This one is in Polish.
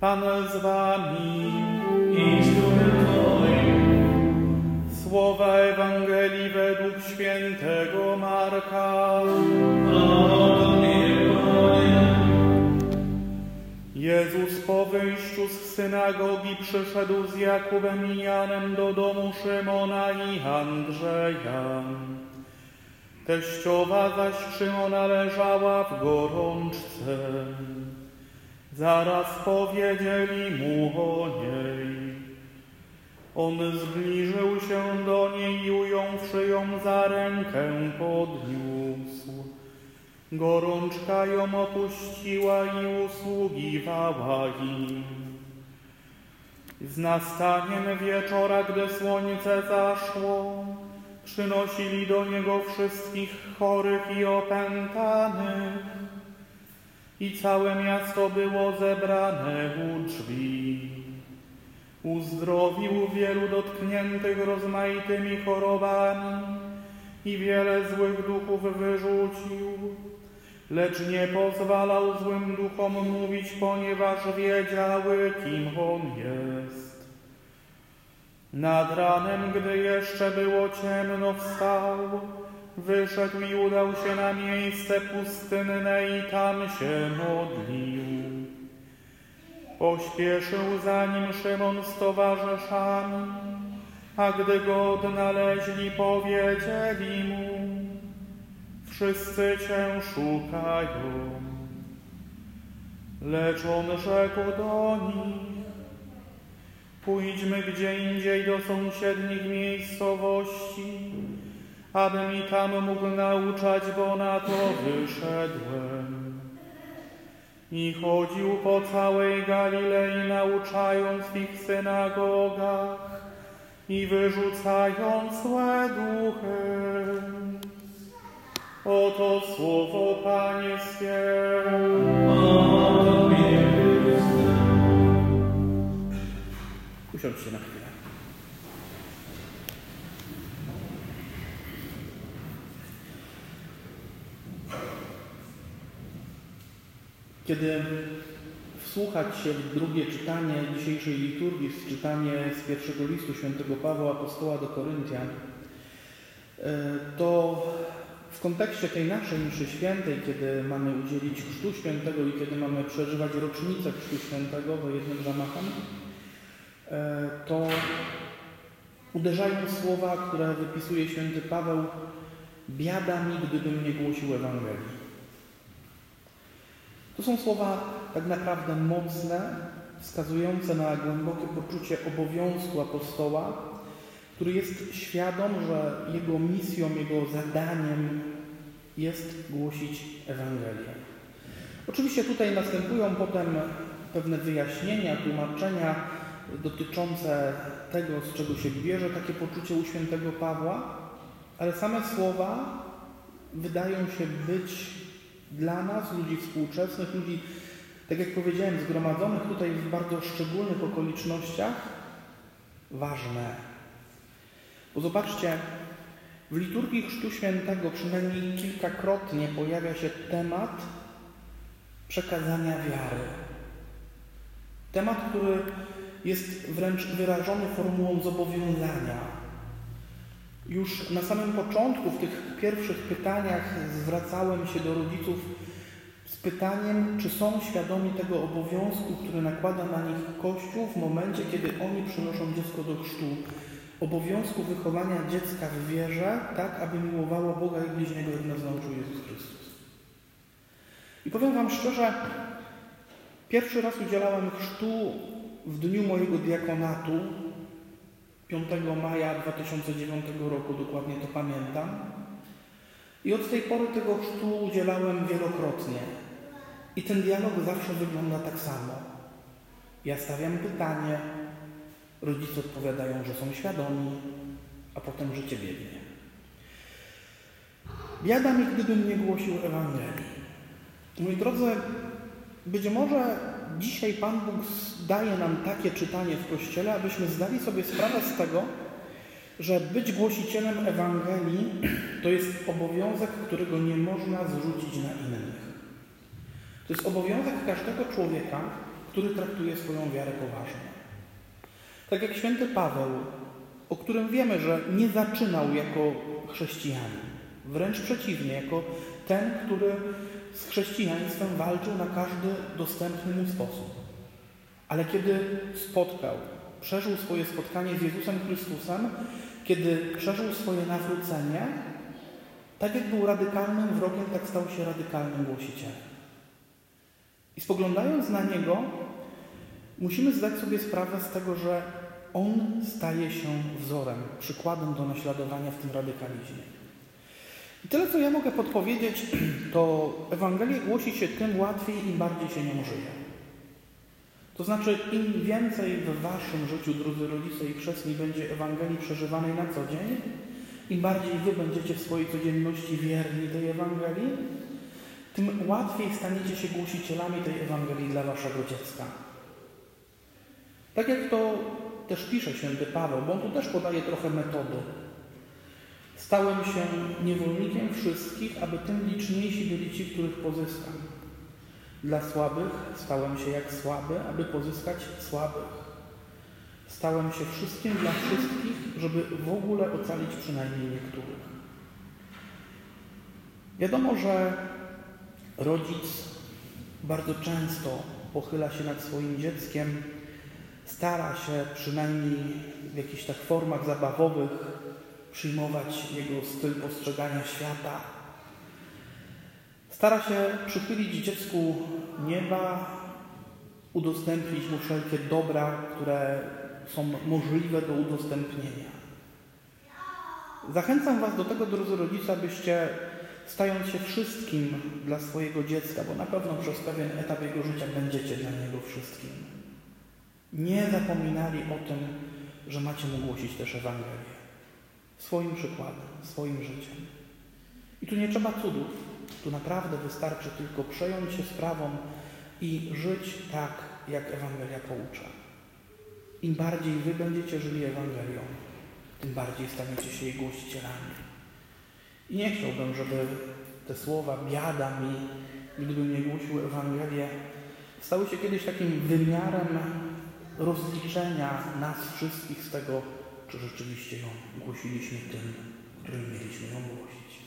Pan z wami. i z Twoim. Słowa Ewangelii według świętego Marka. Jezus po wyjściu z synagogi przyszedł z Jakubem i Janem do domu Szymona i Andrzeja. Teściowa zaś Szymona leżała w gorączce. Zaraz powiedzieli mu o niej. On zbliżył się do niej i ująwszy ją za rękę podniósł. Gorączka ją opuściła i usługiwała im. Z nastaniem wieczora, gdy słońce zaszło, przynosili do niego wszystkich chorych i opętanych. I całe miasto było zebrane u drzwi. Uzdrowił wielu dotkniętych rozmaitymi chorobami i wiele złych duchów wyrzucił, lecz nie pozwalał złym duchom mówić, ponieważ wiedziały, kim on jest. Nad ranem, gdy jeszcze było ciemno, wstał, wyszedł i udał się na miejsce pustynne i tam się modlił. Pośpieszył za nim Szymon z towarzyszami, a gdy go odnaleźli, powiedzieli mu, wszyscy Cię szukają. Lecz on rzekł do nich, pójdźmy gdzie indziej do sąsiednich miejscowości, abym i tam mógł nauczać, bo na to wyszedłem. I chodził po całej Galilei, nauczając w ich synagogach i wyrzucając złe duchy. Oto słowo Pańskie. Usiądźcie na chwilę. Kiedy wsłuchać się w drugie czytanie dzisiejszej liturgii, w czytanie z pierwszego listu świętego Pawła Apostoła do Koryntian, e, to w kontekście tej naszej mszy świętej, kiedy mamy udzielić Chrztu Świętego i kiedy mamy przeżywać rocznicę Chrztu Świętego do jednym zamachem, e, to uderzają słowa, które wypisuje święty Paweł biada mi, gdybym nie głosił Ewangelii. To są słowa tak naprawdę mocne, wskazujące na głębokie poczucie obowiązku apostoła, który jest świadom, że jego misją, jego zadaniem jest głosić Ewangelię. Oczywiście tutaj następują potem pewne wyjaśnienia, tłumaczenia dotyczące tego, z czego się bierze takie poczucie u świętego Pawła, ale same słowa wydają się być dla nas, ludzi współczesnych, ludzi, tak jak powiedziałem, zgromadzonych tutaj w bardzo szczególnych okolicznościach, ważne. Bo zobaczcie, w liturgii Chrztu Świętego przynajmniej kilkakrotnie pojawia się temat przekazania wiary. Temat, który jest wręcz wyrażony formułą zobowiązania. Już na samym początku, w tych pierwszych pytaniach, zwracałem się do rodziców z pytaniem, czy są świadomi tego obowiązku, który nakłada na nich Kościół w momencie, kiedy oni przynoszą dziecko do chrztu. Obowiązku wychowania dziecka w wierze, tak aby miłowało Boga i bliźniego, jak nas nauczył Jezus Chrystus. I powiem Wam szczerze, pierwszy raz udzielałem chrztu w dniu mojego diakonatu, 5 maja 2009 roku, dokładnie to pamiętam. I od tej pory tego chrztu udzielałem wielokrotnie. I ten dialog zawsze wygląda tak samo. Ja stawiam pytanie, rodzice odpowiadają, że są świadomi, a potem życie biegnie. Biada mi, gdybym nie głosił Ewangelii. Moi drodzy, być może dzisiaj Pan Bóg daje nam takie czytanie w Kościele, abyśmy zdali sobie sprawę z tego, że być głosicielem Ewangelii to jest obowiązek, którego nie można zrzucić na innych. To jest obowiązek każdego człowieka, który traktuje swoją wiarę poważnie. Tak jak święty Paweł, o którym wiemy, że nie zaczynał jako chrześcijanin. Wręcz przeciwnie, jako ten, który z chrześcijaństwem walczył na każdy dostępny mu sposób. Ale kiedy spotkał, przeżył swoje spotkanie z Jezusem Chrystusem, kiedy przeżył swoje nawrócenie, tak jak był radykalnym wrogiem, tak stał się radykalnym głosicielem. I spoglądając na niego, musimy zdać sobie sprawę z tego, że on staje się wzorem, przykładem do naśladowania w tym radykalizmie. I tyle, co ja mogę podpowiedzieć, to Ewangelię głosi się tym łatwiej, im bardziej się nią żyje. To znaczy, im więcej w Waszym życiu, drodzy rodzice i chrzestni, będzie Ewangelii przeżywanej na co dzień, im bardziej Wy będziecie w swojej codzienności wierni tej Ewangelii, tym łatwiej staniecie się głosicielami tej Ewangelii dla Waszego dziecka. Tak jak to też pisze święty Paweł, bo on tu też podaje trochę metody. Stałem się niewolnikiem wszystkich, aby tym liczniejsi byli ci, których pozyskam. Dla słabych stałem się jak słaby, aby pozyskać słabych. Stałem się wszystkim dla wszystkich, żeby w ogóle ocalić przynajmniej niektórych. Wiadomo, że rodzic bardzo często pochyla się nad swoim dzieckiem, stara się przynajmniej w jakichś tak formach zabawowych przyjmować jego styl postrzegania świata. Stara się przychylić dziecku nieba, udostępnić mu wszelkie dobra, które są możliwe do udostępnienia. Zachęcam Was do tego, drodzy rodzice, abyście stając się wszystkim dla swojego dziecka, bo na pewno przez pewien etap jego życia będziecie dla niego wszystkim. Nie zapominali o tym, że macie mu głosić też Ewangelię. Swoim przykładem, swoim życiem. I tu nie trzeba cudów. Tu naprawdę wystarczy tylko przejąć się sprawą i żyć tak, jak Ewangelia poucza. Im bardziej wy będziecie żyli Ewangelią, tym bardziej staniecie się jej głosicielami. I nie chciałbym, żeby te słowa biada mi, gdybym nie głosił Ewangelię, stały się kiedyś takim wymiarem rozliczenia nas wszystkich z tego, czy rzeczywiście ją głosiliśmy tym, którym mieliśmy ją głosić.